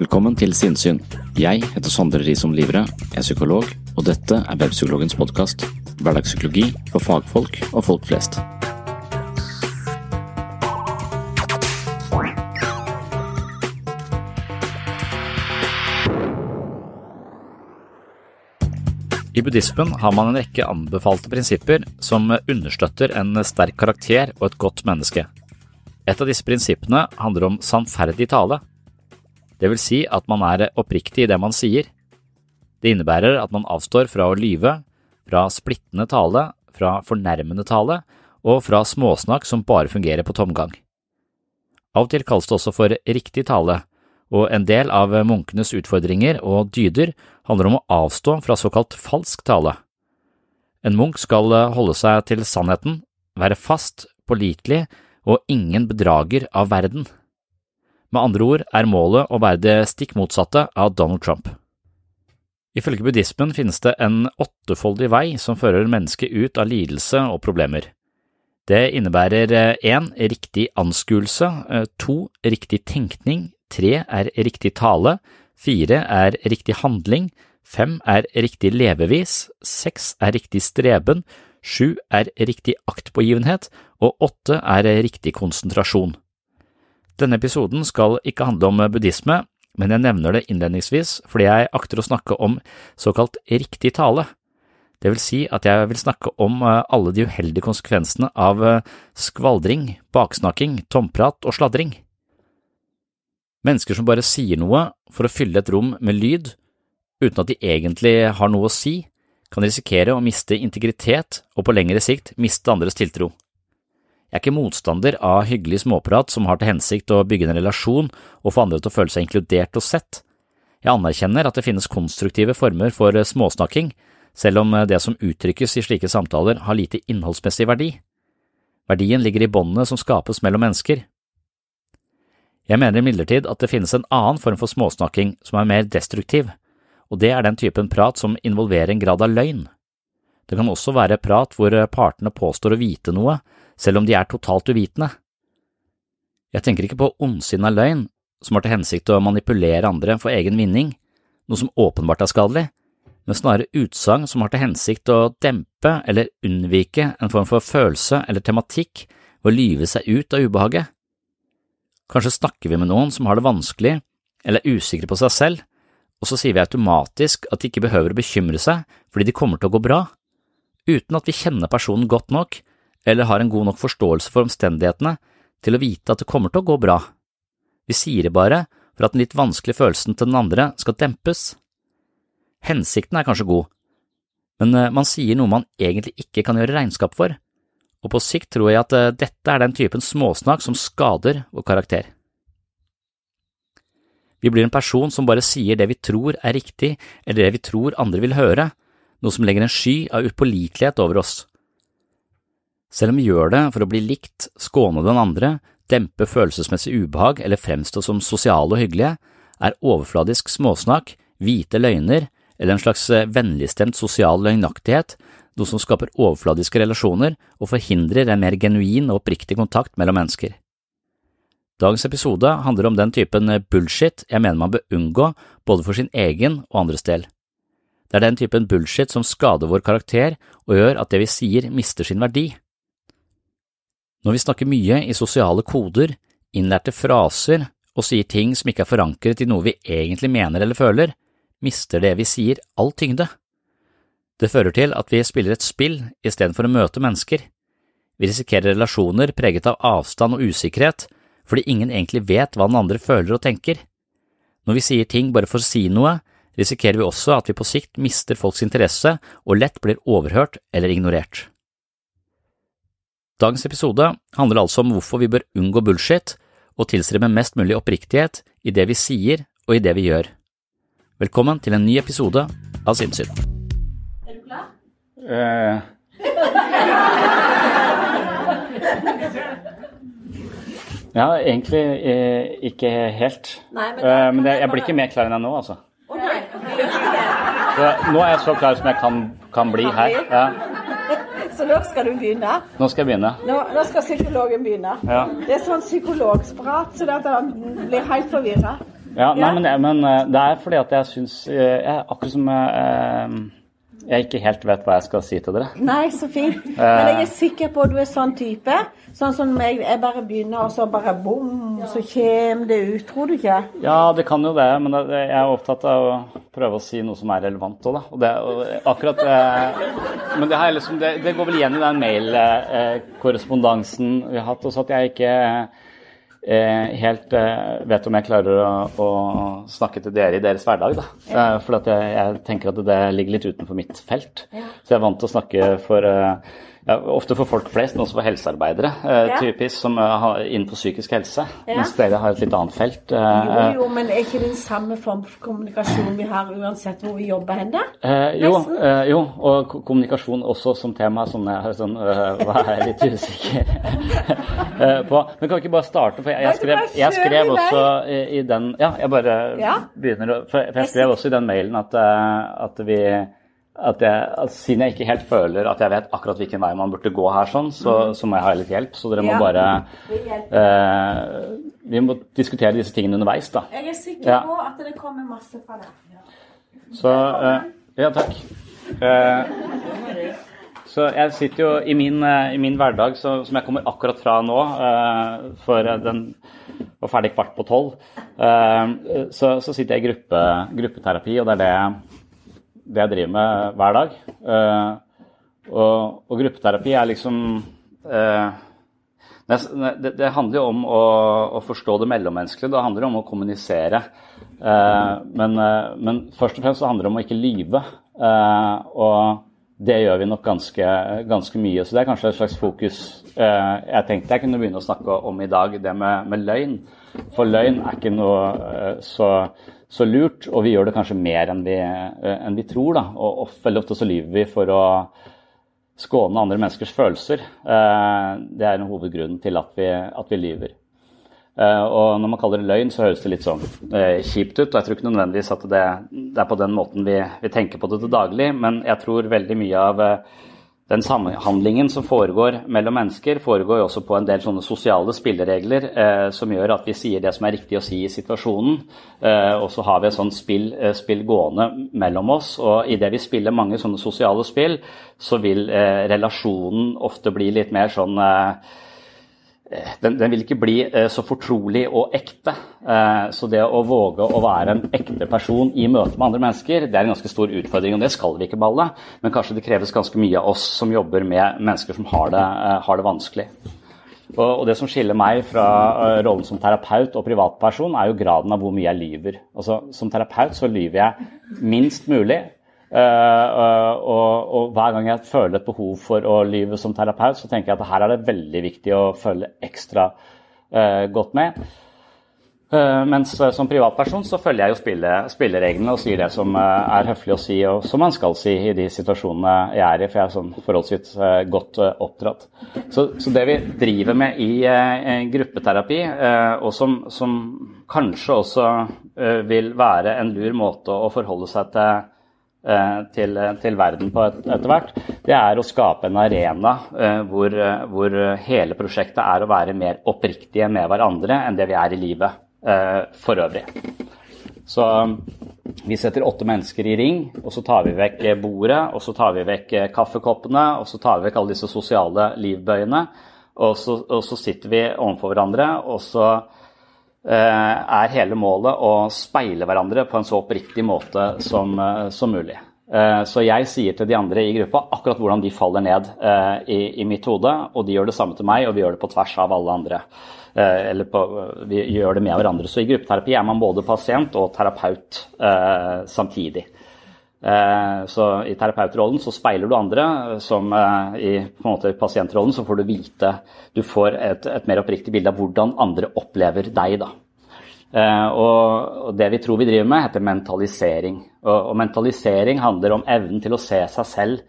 Velkommen til Sinnsyn. Jeg heter Sondre Risom Livre, er psykolog, og dette er Webpsykologens podkast. Hverdagspsykologi for fagfolk og folk flest. I buddhismen har man en rekke anbefalte prinsipper som understøtter en sterk karakter og et godt menneske. Et av disse prinsippene handler om sannferdig tale. Det vil si at man er oppriktig i det man sier. Det innebærer at man avstår fra å lyve, fra splittende tale, fra fornærmende tale og fra småsnakk som bare fungerer på tomgang. Av og til kalles det også for riktig tale, og en del av munkenes utfordringer og dyder handler om å avstå fra såkalt falsk tale. En munk skal holde seg til sannheten, være fast, pålitelig og ingen bedrager av verden. Med andre ord er målet å være det stikk motsatte av Donald Trump. Ifølge buddhismen finnes det en åttefoldig vei som fører mennesket ut av lidelse og problemer. Det innebærer én riktig anskuelse, to riktig tenkning, tre er riktig tale, fire er riktig handling, fem er riktig levevis, seks er riktig streben, sju er riktig aktpågivenhet, og åtte er riktig konsentrasjon. Denne episoden skal ikke handle om buddhisme, men jeg nevner det innledningsvis fordi jeg akter å snakke om såkalt riktig tale. Det vil si at jeg vil snakke om alle de uheldige konsekvensene av skvaldring, baksnakking, tomprat og sladring. Mennesker som bare sier noe for å fylle et rom med lyd, uten at de egentlig har noe å si, kan risikere å miste integritet og på lengre sikt miste andres tiltro. Jeg er ikke motstander av hyggelig småprat som har til hensikt å bygge en relasjon og få andre til å føle seg inkludert og sett. Jeg anerkjenner at det finnes konstruktive former for småsnakking, selv om det som uttrykkes i slike samtaler har lite innholdsmessig verdi. Verdien ligger i båndene som skapes mellom mennesker. Jeg mener imidlertid at det finnes en annen form for småsnakking som er mer destruktiv, og det er den typen prat som involverer en grad av løgn. Det kan også være prat hvor partene påstår å vite noe, selv om de er totalt uvitende. Jeg tenker ikke på ondsinna løgn som har til hensikt å manipulere andre for egen vinning, noe som åpenbart er skadelig, men snarere utsagn som har til hensikt å dempe eller unnvike en form for følelse eller tematikk ved å lyve seg ut av ubehaget. Kanskje snakker vi med noen som har det vanskelig eller er usikre på seg selv, og så sier vi automatisk at de ikke behøver å bekymre seg fordi de kommer til å gå bra, uten at vi kjenner personen godt nok eller har en god nok forståelse for omstendighetene til å vite at det kommer til å gå bra. Vi sier det bare for at den litt vanskelige følelsen til den andre skal dempes. Hensikten er kanskje god, men eh, man sier noe man egentlig ikke kan gjøre regnskap for, og på sikt tror jeg at eh, dette er den typen småsnakk som skader vår karakter. Vi blir en person som bare sier det vi tror er riktig eller det vi tror andre vil høre, noe som legger en sky av upålitelighet over oss. Selv om vi gjør det for å bli likt, skåne den andre, dempe følelsesmessig ubehag eller fremstå som sosiale og hyggelige, er overfladisk småsnakk, hvite løgner eller en slags eh, vennligstemt sosial løgnaktighet noe som skaper overfladiske relasjoner og forhindrer en mer genuin og oppriktig kontakt mellom mennesker. Dagens episode handler om den typen bullshit jeg mener man bør unngå både for sin egen og andres del. Det er den typen bullshit som skader vår karakter og gjør at det vi sier mister sin verdi. Når vi snakker mye i sosiale koder, innlærte fraser og sier ting som ikke er forankret i noe vi egentlig mener eller føler, mister det vi sier all tyngde. Det fører til at vi spiller et spill istedenfor å møte mennesker. Vi risikerer relasjoner preget av avstand og usikkerhet fordi ingen egentlig vet hva den andre føler og tenker. Når vi sier ting bare for å si noe, risikerer vi også at vi på sikt mister folks interesse og lett blir overhørt eller ignorert. Dagens episode handler altså om hvorfor vi bør unngå bullshit, og tilstrebe mest mulig oppriktighet i det vi sier og i det vi gjør. Velkommen til en ny episode av Sinnsyn. Er du klar? Uh, ja, egentlig eh, ikke helt. Nei, men Eh, da- men det, jeg blir ikke mer klar enn jeg nå, altså. Det? Så nå er jeg så klar som jeg kan, kan bli her. Ja, Så nå skal du begynne. nå skal jeg begynne. Nå, nå skal psykologen begynne. Ja. Det er sånn psykologsprat, så det at han blir helt forvirra. Ja, nei, Ja. men, men eh, det er fordi at jeg syns eh, Akkurat som jeg, eh, jeg ikke helt vet hva jeg skal si til dere. Nei, så fint. Men jeg er sikker på at du er sånn type. Sånn som meg, jeg bare begynner, og så bare bom, så kommer det ut. Tror du ikke? Ja, det kan jo det, men jeg er opptatt av å prøve å si noe som er relevant òg, da. Og det, og akkurat eh, Men det, liksom, det, det går vel igjen i den mail-korrespondansen vi har hatt, også at jeg ikke eh, helt eh, vet om jeg klarer å, å snakke til dere i deres hverdag. Da. Ja. for at jeg, jeg tenker at det ligger litt utenfor mitt felt. Så jeg er vant til å snakke for eh, ja, ofte for folk flest, men også for helsearbeidere, eh, Ja. typisk, som er har innenfor psykisk helse. Ja. Mens dere har et litt annet felt. eh, Jo, jo, men er ikke det den samme form for kommunikasjon vi har uansett hvor vi jobber hen, da? Eh, jo, eh, jo, og kommunikasjon også som tema, som jeg har sånn øh, Hva er litt usikker eh, på. Men kan vi ikke bare starte? For jeg, jeg, skrev, jeg skrev også i, i den Ja, jeg bare Ja. begynner For jeg skrev også i den mailen at, eh, at vi at jeg, at siden jeg ikke helt føler at jeg vet akkurat hvilken vei man burde gå her, sånn, så, så må jeg ha litt hjelp. Så dere må. Ja. bare eh, Vi må diskutere disse tingene underveis, da. Jeg er sikker Ja. på at det kommer masse fra deg. Så eh, Ja, takk. Eh, så jeg sitter jo i min, eh, i min hverdag, så, som jeg kommer akkurat fra nå, eh, for eh, den var ferdig kvart på tolv, så, så sitter jeg i gruppe, gruppeterapi, og det er det, det jeg driver med hver dag. Eh, og, og gruppeterapi er liksom eh, det, handler jo om å, å forstå det mellommenneskelige. Det handler om å kommunisere. Eh, men, men først og fremst handler det om å ikke lyve. Og det gjør vi nok ganske, ganske mye. Så det er kanskje et slags fokus jeg tenkte jeg kunne begynne å snakke om i dag, det med, med løgn. For løgn er ikke noe så, så lurt, og vi gjør det kanskje mer enn vi, eh, enn vi tror. Da. Og, veldig ofte så lyver vi for å skåne andre menneskers følelser. Eh, Det er en hovedgrunn til at vi, at vi lyver. Eh, Og når man kaller det løgn, så høres det litt sånn kjipt ut. Og jeg tror ikke nødvendigvis at det, det er på den måten vi, vi tenker på det til daglig, men jeg tror veldig mye av den samhandlingen som foregår mellom mennesker, foregår jo også på en del sånne sosiale spilleregler eh, som gjør at vi sier det som er riktig å si i situasjonen. Eh, og så har vi et sånt spill, eh, spill gående mellom oss. Og idet vi spiller mange sånne sosiale spill, så vil eh, relasjonen ofte bli litt mer sånn eh, den, den vil ikke bli eh, så fortrolig og ekte. Eh, så det å våge å være en ekte person i møte med andre mennesker, det er en ganske stor utfordring, og det skal vi ikke med alle. Men kanskje det kreves ganske mye av oss som jobber med mennesker som har det, eh, har det vanskelig. Og, og det som skiller meg fra eh, rollen som terapeut og privatperson, er jo graden av hvor mye jeg lyver. Altså, som terapeut så lyver jeg minst mulig. Eh, eh, og, og hver gang jeg føler et behov for å lyve som terapeut, så tenker jeg at her er det veldig viktig å følge ekstra eh, godt med. Mens som privatperson så følger jeg jo spille, spillereglene og sier det som er høflig å si, og som man skal si i de situasjonene jeg er i, for jeg er sånn forholdsvis godt oppdratt. Så, så det vi driver med i gruppeterapi, og som, som kanskje også vil være en lur måte å forholde seg til til, til verden på et, etter hvert, det er å skape en arena eh, hvor, eh, hvor hele prosjektet er å være mer oppriktige med hverandre enn det vi er i livet eh, for øvrig. Så vi setter åtte mennesker i ring, og så tar vi vekk bordet, og så tar vi vekk eh, kaffekoppene, og så tar vi vekk alle disse sosiale livbøyene, og så, og så sitter vi overfor hverandre, og så eh, er hele målet å speile hverandre på en så oppriktig måte som, eh, som mulig. Eh, Så jeg sier til de andre i gruppa akkurat hvordan de faller ned eh, i, i mitt hode, og de gjør det samme til meg, og vi gjør det på tvers av alle andre. Eh, Eller på, vi gjør det med hverandre. Så i gruppeterapi er man både pasient og terapeut eh, samtidig. Eh, så I terapeutrollen så speiler du andre, som eh, i måte, pasientrollen så får du vite Du får et, et mer oppriktig bilde av hvordan andre opplever deg. da. Eh, og det vi tror vi driver med, heter mentalisering. Og, og mentalisering handler om evnen til å se seg selv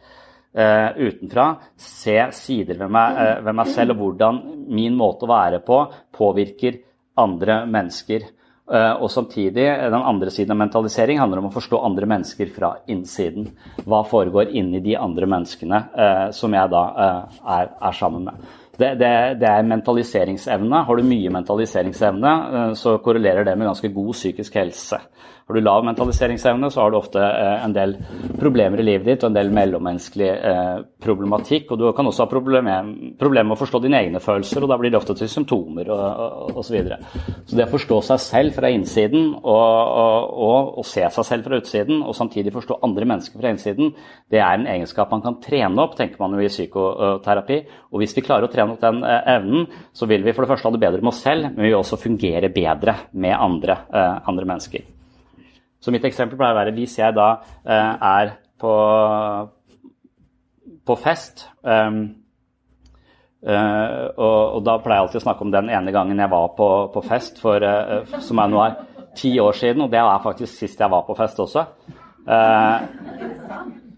uh, utenfra. Se sider ved meg, uh, ved meg, selv og hvordan min måte å være på påvirker andre mennesker. Eh, og samtidig, den andre siden av mentalisering handler om å forstå andre mennesker fra innsiden. Hva foregår inni de andre menneskene eh, som jeg da eh, er, er sammen med. Det, det, det, er mentaliseringsevne. Har du mye mentaliseringsevne, så korrelerer det med ganske god psykisk helse. Har du lav mentaliseringsevne, så har du ofte eh, en del problemer i livet ditt og en del mellommenneskelig eh, problematikk. Og du kan også ha problemer med å forstå dine egne følelser, og da blir det ofte til symptomer osv. Så, videre. så det å forstå seg selv fra innsiden og, og, og, og, se seg selv fra utsiden, og samtidig forstå andre mennesker fra innsiden, det er en egenskap man kan trene opp, tenker man jo i psykoterapi. Og hvis vi klarer å trene opp den eh, evnen, så vil vi for det første ha det bedre med oss selv, men vi vil også fungere bedre med andre, andre mennesker. Så mitt eksempel pleier å være hvis jeg da eh, er på, på fest um, uh, og, og, da pleier jeg alltid å snakke om den ene gangen jeg var på, på fest, for, uh, som er nå er ti år siden, og det er faktisk sist jeg var på fest også. Uh,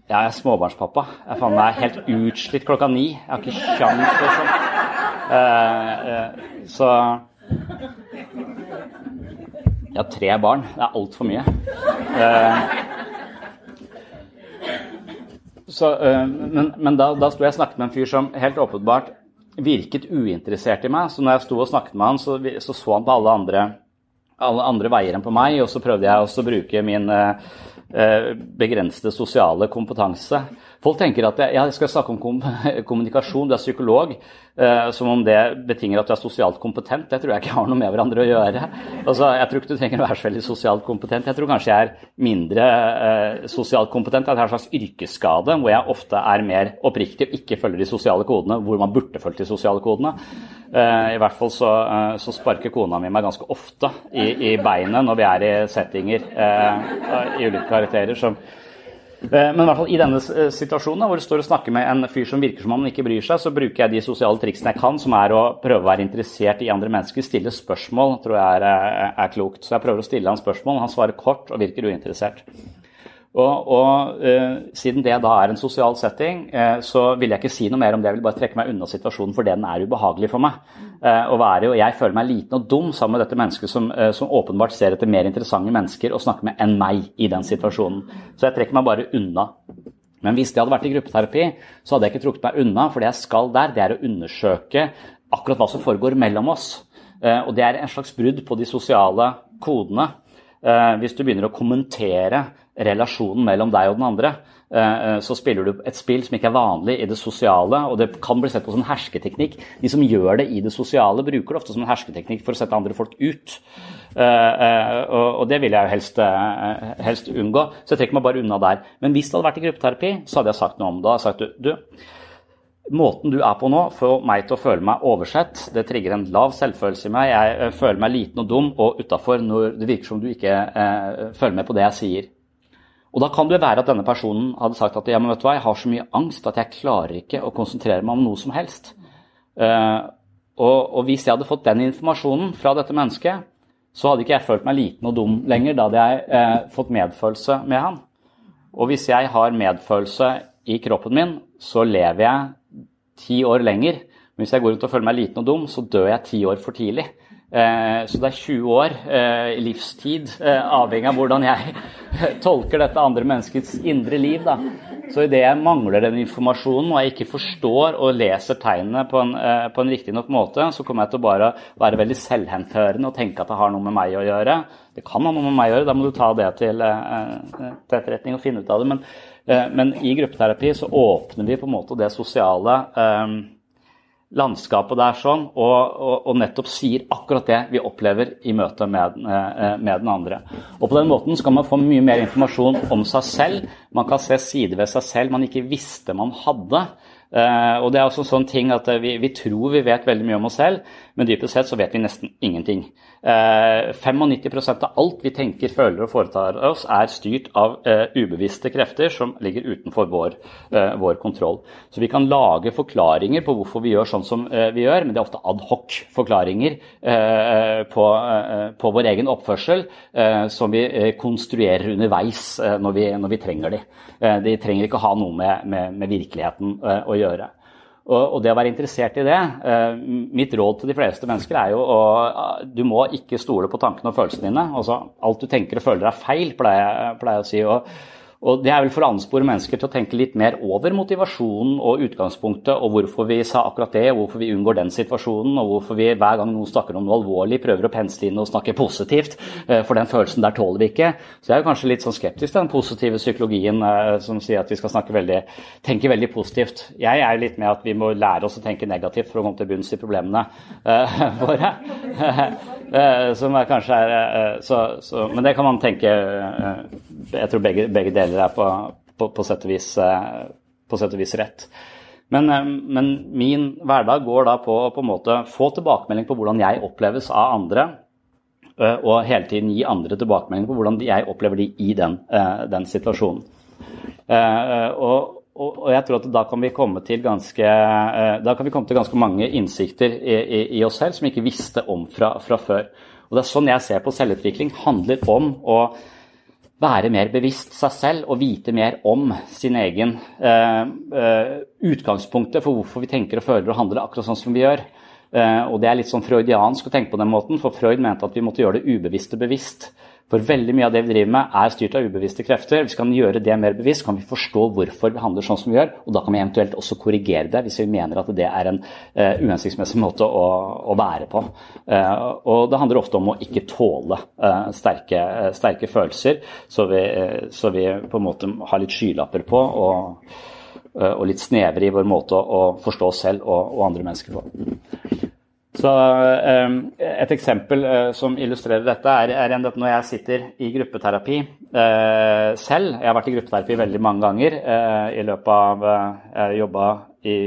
jeg er småbarnspappa. Jeg faen meg helt utslitt klokka ni. Jeg har ikke kjangs, liksom. så jeg har tre barn. Det er altfor mye. Uh, så, uh, men, men, da, da sto jeg og snakket med en fyr som helt åpenbart virket uinteressert i meg. Så når jeg sto og snakket med han, så så, så han på alle andre, alle andre veier enn på meg. Og så prøvde jeg også å bruke min uh, begrensede sosiale kompetanse. Folk tenker at jeg, jeg skal snakke om kommunikasjon, du er psykolog. Uh, som om det betinger at du er sosialt kompetent. Det tror jeg ikke har noe med hverandre å gjøre. Altså, jeg tror ikke du trenger å være så veldig sosialt kompetent. Jeg tror kanskje jeg er mindre eh, sosialt kompetent. Jeg har en slags yrkesskade hvor jeg ofte er mer oppriktig og ikke følger de sosiale kodene hvor man burde fulgt de sosiale kodene. Eh, I hvert fall så, så, sparker kona mi meg ganske ofte i, i beinet når vi er i settinger i ulike karakterer som Eh, men i hvert fall i denne eh, situasjonen hvor du står og snakker med en fyr som virker som om han ikke bryr seg, så bruker jeg de sosiale triksene jeg kan, som er å prøve å være interessert i andre mennesker. Stille spørsmål tror jeg er, er, er klokt. Så jeg prøver å stille han spørsmål. Han svarer kort og virker uinteressert. Og, og uh, Siden det da er en sosial setting, uh, så vil jeg ikke si noe mer om det. Jeg vil bare trekke meg unna situasjonen, for den er ubehagelig for meg. Uh, å være, og Jeg føler meg liten og dum sammen med dette mennesket som, som, åpenbart ser etter mer interessante mennesker å snakke med enn meg i den situasjonen. Så jeg trekker meg bare unna. Men hvis det hadde vært i gruppeterapi, så hadde jeg ikke trukket meg unna. For det jeg skal der, det er å undersøke akkurat hva som foregår mellom oss. Og det er en slags brudd på de sosiale kodene. Hvis du begynner å kommentere relasjonen mellom deg og den andre, eh, eh, så spiller du et spill som ikke er vanlig i det sosiale, og det kan bli sett på som en hersketeknikk. De som gjør det i det sosiale, bruker det ofte som en hersketeknikk for å sette andre folk ut. Eh, og det vil jeg jo helst, helst unngå, så jeg trekker meg bare unna der. Men hvis det hadde vært i gruppeterapi, så hadde jeg sagt noe om det. Jeg sagt, du, Måten du er på nå, får meg til å føle meg oversett. Det trigger en lav selvfølelse i meg. Jeg føler meg liten og dum og utafor når det virker som du ikke følger med på det jeg sier. Og da kan det være at denne personen hadde sagt at ja, men vet du hva, jeg har så mye angst at jeg klarer ikke å konsentrere meg om noe som helst. Uh, og, og, hvis jeg hadde fått den informasjonen fra dette mennesket, så hadde ikke jeg følt meg liten og dum lenger. Da hadde jeg uh, fått medfølelse med han. Og hvis jeg har medfølelse i kroppen min, så lever jeg ti år lenger. Men hvis jeg går rundt og føler meg liten og dum, så dør jeg ti år for tidlig. Eh, så det er 20 år i livstid, eh, avhengig av hvordan jeg tolker dette andre menneskets indre liv. Da. Så idet jeg mangler den informasjonen og jeg ikke forstår og leser tegnene på en, på en riktig nok måte, så kommer jeg til å bare være veldig selvhenthørende og tenke at det har noe med meg å gjøre. Det kan ha noe med meg å gjøre, da må du ta det til, til etterretning og finne ut av det. Men, men, i gruppeterapi så åpner vi på en måte det sosiale landskapet der sånn, og, og, og, nettopp sier akkurat det vi opplever i møte med, eh, med, den andre. Og På den måten skal man få mye mer informasjon om seg selv. Man kan se sider ved seg selv man ikke visste man hadde. Uh, og det er også sånn ting at vi, vi, tror vi vet veldig mye om oss selv, men dypest sett så vet vi nesten ingenting. Eh, 95% av alt vi tenker, føler og foretar oss, er styrt av eh, ubevisste krefter som ligger utenfor vår, eh, vår, kontroll. Så vi kan lage forklaringer på hvorfor vi gjør sånn som eh, vi gjør, men det er ofte adhoc-forklaringer eh, på, eh, på, vår egen oppførsel som vi konstruerer underveis når vi, når vi trenger de. de trenger ikke ha noe med, med, med virkeligheten å gjøre. Og, det å være interessert i det eh, Mitt råd til de fleste mennesker er jo å Du må ikke stole på tankene og følelsene dine. Altså, alt du tenker og føler er feil, pleier jeg å si. Og og Det er vel for å anspore mennesker til å tenke litt mer over motivasjonen og utgangspunktet, og hvorfor vi sa akkurat det, hvorfor vi unngår den situasjonen, og hvorfor vi hver gang noen snakker om noe alvorlig, prøver å pensle inn og snakke positivt. Eh, for den følelsen der tåler vi ikke. Så jeg er jo kanskje litt sånn skeptisk til den positive psykologien eh, som sier at vi skal veldig, tenke veldig positivt. Jeg er litt med at vi må lære oss å tenke negativt for å komme til bunns i problemene uh, våre. som er kanskje er så, så, Men det kan man tenke Jeg tror begge, begge deler er på, på, på, sett vis, eh, på, sett og vis, rett. Men, eh, men, min hverdag går da på å få tilbakemelding på hvordan jeg oppleves av andre. Eh, og hele tiden gi andre tilbakemelding på hvordan jeg opplever de i den, den situasjonen. Og, og, og, jeg tror at da kan vi komme til ganske, vi komme til ganske mange innsikter i, i, i oss selv som vi ikke visste om fra, fra, før. Og det er sånn jeg ser på selvutvikling. handler om å være mer bevisst seg selv og vite mer om sin egen eh, uh, Utgangspunktet for hvorfor vi tenker og føler og handler akkurat sånn som vi gjør. Eh, og Det er litt sånn freudiansk å tenke på den måten, for Freud mente at vi måtte gjøre det ubevisste bevisst. For veldig mye av det vi driver med, er styrt av ubevisste krefter. Hvis vi kan gjøre det mer bevisst, kan vi forstå hvorfor vi handler sånn som vi gjør, og da kan vi eventuelt også korrigere det hvis vi mener at det er en uh, uhensiktsmessig måte å, å være på. Uh, og det handler ofte om å ikke tåle uh, sterke, sterke, følelser, så vi, så vi, på en måte har litt skylapper på. og og litt snevre i vår måte å forstå oss selv og andre mennesker på. Så ehm, Et eksempel eh, som illustrerer dette, er, er når jeg sitter i gruppeterapi eh, selv. Jeg har vært i gruppeterapi veldig mange ganger eh, i løpet av Jeg jobba i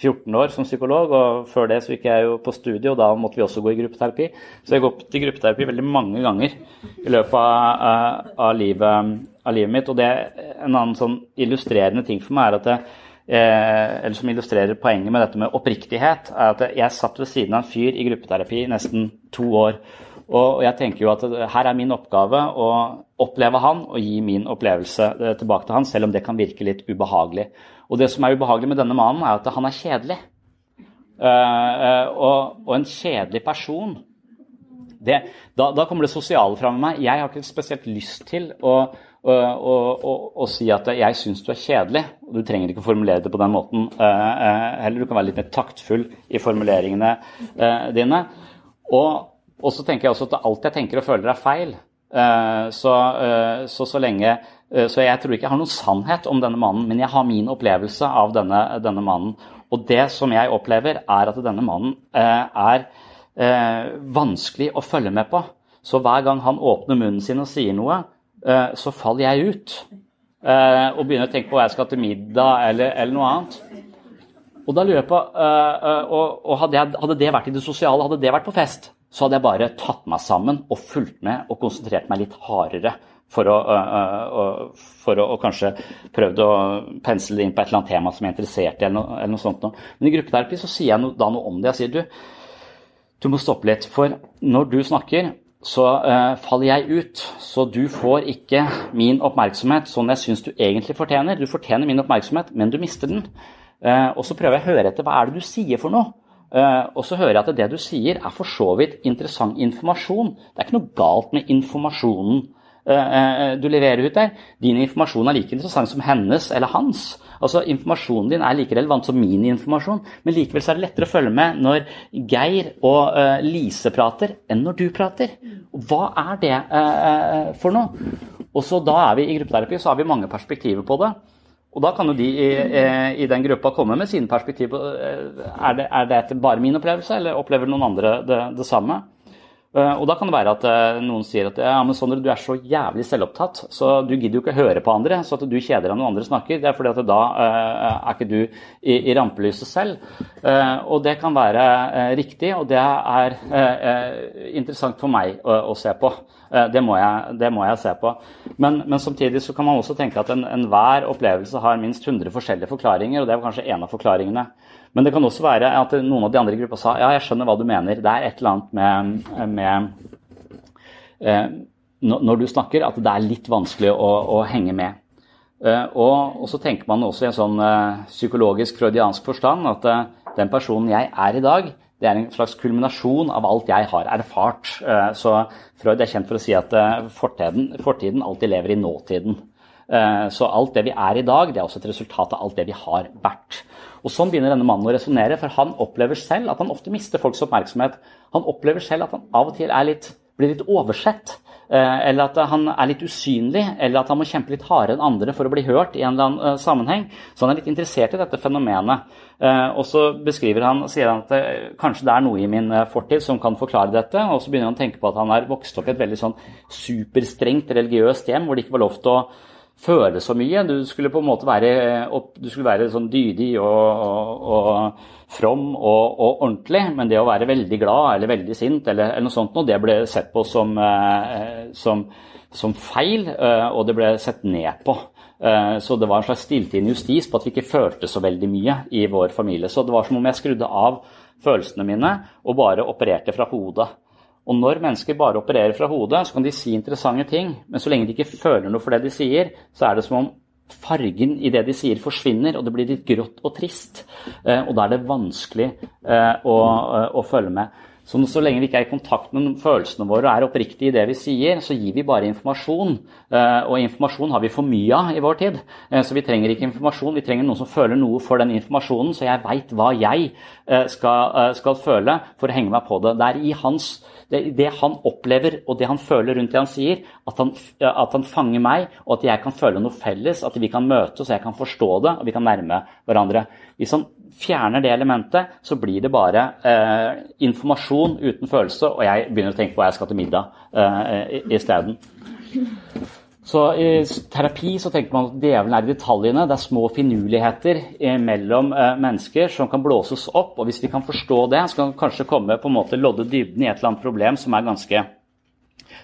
14 år som psykolog, og før det så gikk jeg jo på studie, og da måtte vi også gå i gruppeterapi. Så jeg har gått i gruppeterapi veldig mange ganger i løpet av, av, livet, av livet, mitt. Og det en annen sånn illustrerende ting for meg er at eh, eller som illustrerer poenget med dette med oppriktighet, er at jeg satt ved siden av en fyr i gruppeterapi i nesten to år. Og jeg tenker jo at her er min oppgave å oppleve han og gi min opplevelse eh, tilbake til han, selv om det kan virke litt ubehagelig. Og det som er ubehagelig med denne mannen, er at han er kjedelig. Uh, og, en kjedelig person det, da, da, kommer det sosiale fra med meg. Jeg har ikke spesielt lyst til å og, og, og, si at 'jeg syns du er kjedelig'. og Du trenger ikke formulere det på den måten uh, heller. Du kan være litt mer taktfull i formuleringene uh, dine. Og, og, så tenker jeg også at alt jeg tenker og føler, er feil. Så, så, så lenge Så jeg tror ikke jeg har noen sannhet om denne mannen, men jeg har min opplevelse av denne, denne mannen. Og det som jeg opplever, er at denne mannen er vanskelig å følge med på. Så hver gang han åpner munnen sin og sier noe, Eh, så faller jeg ut eh, og begynner å tenke på hva jeg skal til middag eller, eller noe annet. Og da lurer jeg på uh, og, hadde, jeg, hadde, det vært i det sosiale, hadde det vært på fest, så hadde jeg bare tatt meg sammen og fulgt med og konsentrert meg litt hardere. For å, for å, kanskje prøvd å pensle det inn på et eller annet tema som jeg er interessert i. eller noe, eller noe sånt. Men i gruppeterapi så sier jeg no, da noe om det. Jeg sier du, du må stoppe litt. For når du snakker, så uh, faller jeg ut. Så du får ikke min oppmerksomhet sånn jeg syns du egentlig fortjener. Du fortjener min oppmerksomhet, men du mister den. Uh, og så prøver jeg å høre etter hva er det du sier for noe. Uh, og så hører jeg at det du sier er for så vidt interessant informasjon. Det er ikke noe galt med informasjonen du leverer ut der. Din informasjon er like interessant som hennes eller hans. Altså, Informasjonen din er like relevant som min informasjon, men likevel er det lettere å følge med når Geir og uh, Lise prater, enn når du prater. Hva er det uh, for noe? Og så Da er vi i gruppeterapi, så har vi mange perspektiver på det. Og da kan jo de i, i den gruppa komme med sine perspektiver. Er det, er det bare min opplevelse, eller opplever noen andre det, det samme? Eh, og da kan det være at eh, noen sier at ja, men Sondre, du er så jævlig selvopptatt, så du gidder jo ikke høre på andre, så at du kjeder deg når andre snakker. Det er fordi at da uh, er ikke du i, i rampelyset selv. Og det kan være riktig, og det er interessant for meg å, å se på. Det må, jeg, det, må jeg, se på. Men, men, samtidig så kan man også tenke at enhver en opplevelse har minst 100 forskjellige forklaringer, og det er kanskje en av forklaringene. Men det kan også være at noen av de andre i gruppa sa ja, jeg skjønner hva du mener. Det er et eller annet med, med eh, når du snakker, at det er litt vanskelig å, å henge med. Eh, og, og, så tenker man også i en sånn eh, psykologisk freudiansk forstand at eh, den personen jeg er i dag, det er en slags kulminasjon av alt jeg har erfart. Eh, så Freud er kjent for å si at eh, fortiden, fortiden alltid lever i nåtiden. Så alt det vi er i dag, det er også et resultat av alt det vi har vært. Og Sånn begynner denne mannen å resonnere, for han opplever selv at han ofte mister folks oppmerksomhet. Han opplever selv at han av og til litt, blir litt oversett, eh, eller at han er litt usynlig, eller at han må kjempe litt hardere enn andre for å bli hørt i en eller annen eh, sammenheng. Så han er litt interessert i dette fenomenet. Eh, og så beskriver han, sier han at kanskje det er noe i min fortid som kan forklare dette, og så begynner han å tenke på at han er vokst opp i et veldig sånn superstrengt religiøst hjem hvor det ikke var lov til å føle så mye. Du skulle på en måte være, være sånn dydig og, og, og from og, og, ordentlig, men det å være veldig glad eller veldig sint eller, eller noe sånt, det ble sett på som, eh, som, som, feil, eh, og det ble sett ned på. Eh, så det var en slags stilltiende justis på at vi ikke følte så veldig mye i vår familie. Så det var som om jeg skrudde av følelsene mine og bare opererte fra hodet. Og når mennesker bare opererer fra hodet, så kan de si interessante ting, men så lenge de ikke føler noe for det de sier, så er det som om fargen i det de sier, forsvinner, og det blir litt grått og trist. Eh, og da er det vanskelig eh, å, eh, å følge med. Så, så lenge vi ikke er i kontakt med følelsene våre og er oppriktige i det vi sier, så gir vi bare informasjon. Og informasjon har vi for mye av i vår tid. Så vi trenger ikke informasjon, vi trenger noen som føler noe for den informasjonen, så jeg veit hva jeg skal, skal, føle for å henge meg på det. Det er i hans det, det, han opplever og det han føler rundt det han sier, at han, at han, fanger meg, og at jeg kan føle noe felles, at vi kan møtes, og jeg kan forstå det, og vi kan nærme hverandre. Hvis han fjerner det elementet, så blir det bare eh, informasjon uten følelse, og jeg begynner å tenke på hva jeg skal til middag eh, isteden. Så I terapi så tenker man at djevelen er i detaljene. Det er små finurligheter mellom eh, mennesker som kan blåses opp. og Hvis vi kan forstå det, så kan vi kanskje komme på en måte lodde dybden i et eller annet problem som er ganske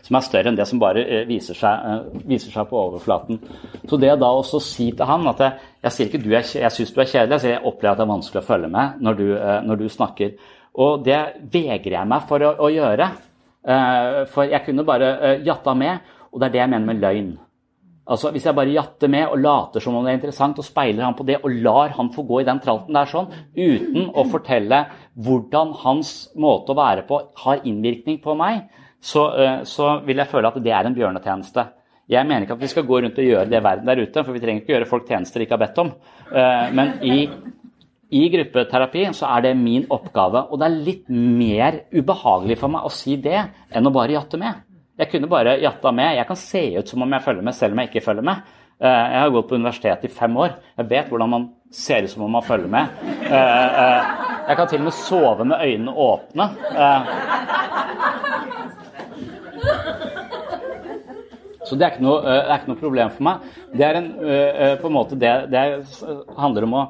som er større enn det som bare eh, viser seg, eh, viser seg på overflaten. Så det da også si til han at jeg, jeg sier ikke du er, jeg syns du er kjedelig, jeg sier jeg opplever at det er vanskelig å følge med når du, når du snakker. Og det vegrer jeg meg for å, å gjøre. For jeg kunne bare jatta med. Og det er det jeg mener med løgn. Altså, Hvis jeg bare jatter med og later som om det er interessant, og speiler han på det, og lar han få gå i den tralten der sånn, uten å fortelle hvordan hans måte å være på har innvirkning på meg, så, uh, så vil jeg føle at det er en bjørnetjeneste. Jeg mener ikke at vi skal gå rundt og gjøre det verden der ute, for vi trenger ikke gjøre folk tjenester de ikke har bedt om. Uh, men i, i gruppeterapi så er det min oppgave, og det er litt mer ubehagelig for meg å si det enn å bare jatte med. Jeg kunne bare jatta med. Jeg kan se ut som om jeg følger med, selv om jeg ikke følger med. Eh, jeg har gått på universitetet i fem år. Jeg vet hvordan man ser ut som om man følger med. Eh, eh, jeg kan til og med sove med øynene åpne. Så det er ikke noe, er ikke noe problem for meg. Det er en, på en måte det, det handler om å,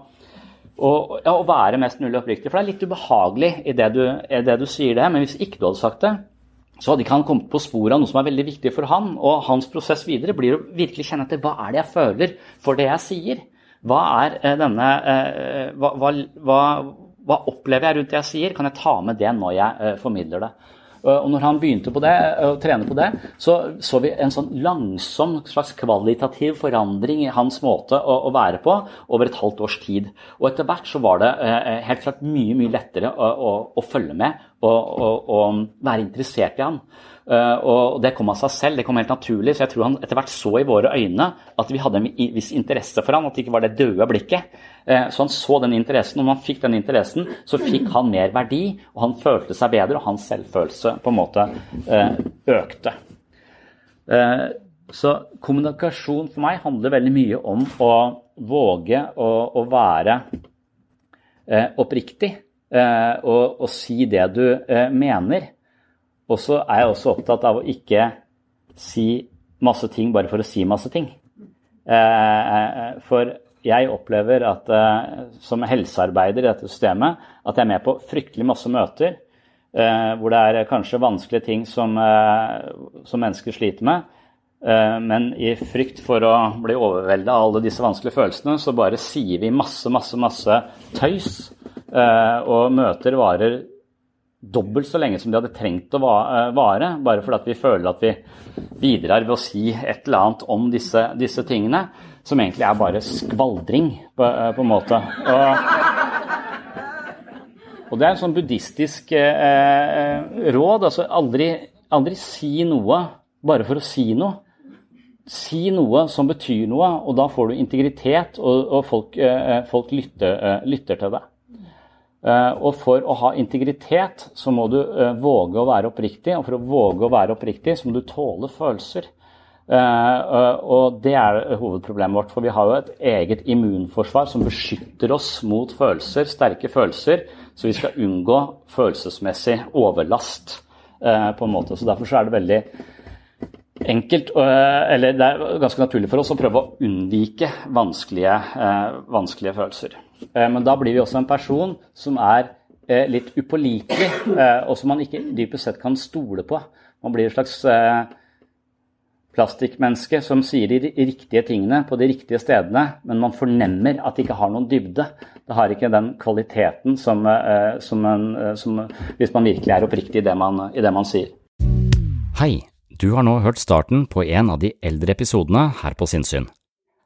og, ja, å, være mest mulig oppriktig. For det er litt ubehagelig i det du, i det du sier det, men hvis ikke du hadde sagt det, så hadde ikke han kommet på sporet av noe som er veldig viktig for han. Og hans prosess videre blir å virkelig kjenne etter hva er det jeg føler for det jeg sier. Hva er eh, denne hva, hva, hva, hva, opplever jeg rundt det jeg sier? Kan jeg ta med det når jeg eh, formidler det? Og når han begynte på det, å trene på det, så så vi en sånn langsom slags kvalitativ forandring i hans måte å, å være på over et halvt års tid. Og etter hvert så var det eh, helt klart mye, mye lettere å, å, å følge med og, være interessert i han. Uh, og det kom av seg selv, det kom helt naturlig. Så jeg tror han etter hvert så i våre øyne at vi hadde en viss interesse for han, at det ikke var det døde blikket. Uh, så han så den interessen, og når han fikk den interessen, så fikk han mer verdi, og han følte seg bedre, og hans selvfølelse på en måte uh, økte. så kommunikasjon for meg handler veldig mye om å våge å, å være oppriktig og, og, si det du mener. Og så er jeg også opptatt av å ikke si masse ting bare for å si masse ting. Eh, for jeg opplever at som helsearbeider i dette systemet at jeg er med på fryktelig masse møter hvor det er kanskje vanskelige ting som, som mennesker sliter med. Men i frykt for å bli overveldet av alle disse vanskelige følelsene, så bare sier vi masse, masse, masse tøys. Og møter varer dobbelt så lenge som de hadde trengt å eh, vare, bare fordi vi føler at vi bidrar ved å si et eller annet om disse, disse tingene, som egentlig er bare skvaldring, på, eh, på en måte. Og, og, det er en sånn buddhistisk eh, eh, råd. altså aldri, aldri si noe bare for å si noe. Si noe som betyr noe, og da får du integritet, og, og folk, folk lytter, lytter til deg. Eh, og for å ha integritet så må du eh, våge å være oppriktig, og for å våge å være oppriktig så må du tåle følelser. Eh, og det er hovedproblemet vårt, for vi har jo et eget immunforsvar som beskytter oss mot følelser, sterke følelser, så vi skal unngå følelsesmessig overlast på en måte. Så derfor så er det veldig enkelt, eller det er ganske naturlig for oss å prøve å unnvike vanskelige, vanskelige følelser. Eh, men da blir vi også en person som er eh, litt upålitelig, eh, og som man ikke dypest sett kan stole på. Man blir et slags plastikkmenneske som sier de riktige tingene på de riktige stedene, men man fornemmer at det ikke har noen dybde. Det har ikke den kvaliteten som, som, en, som hvis man virkelig er oppriktig i det, man, i det man sier. Hei, du har nå hørt starten på en av de eldre episodene her på Sinnsyn.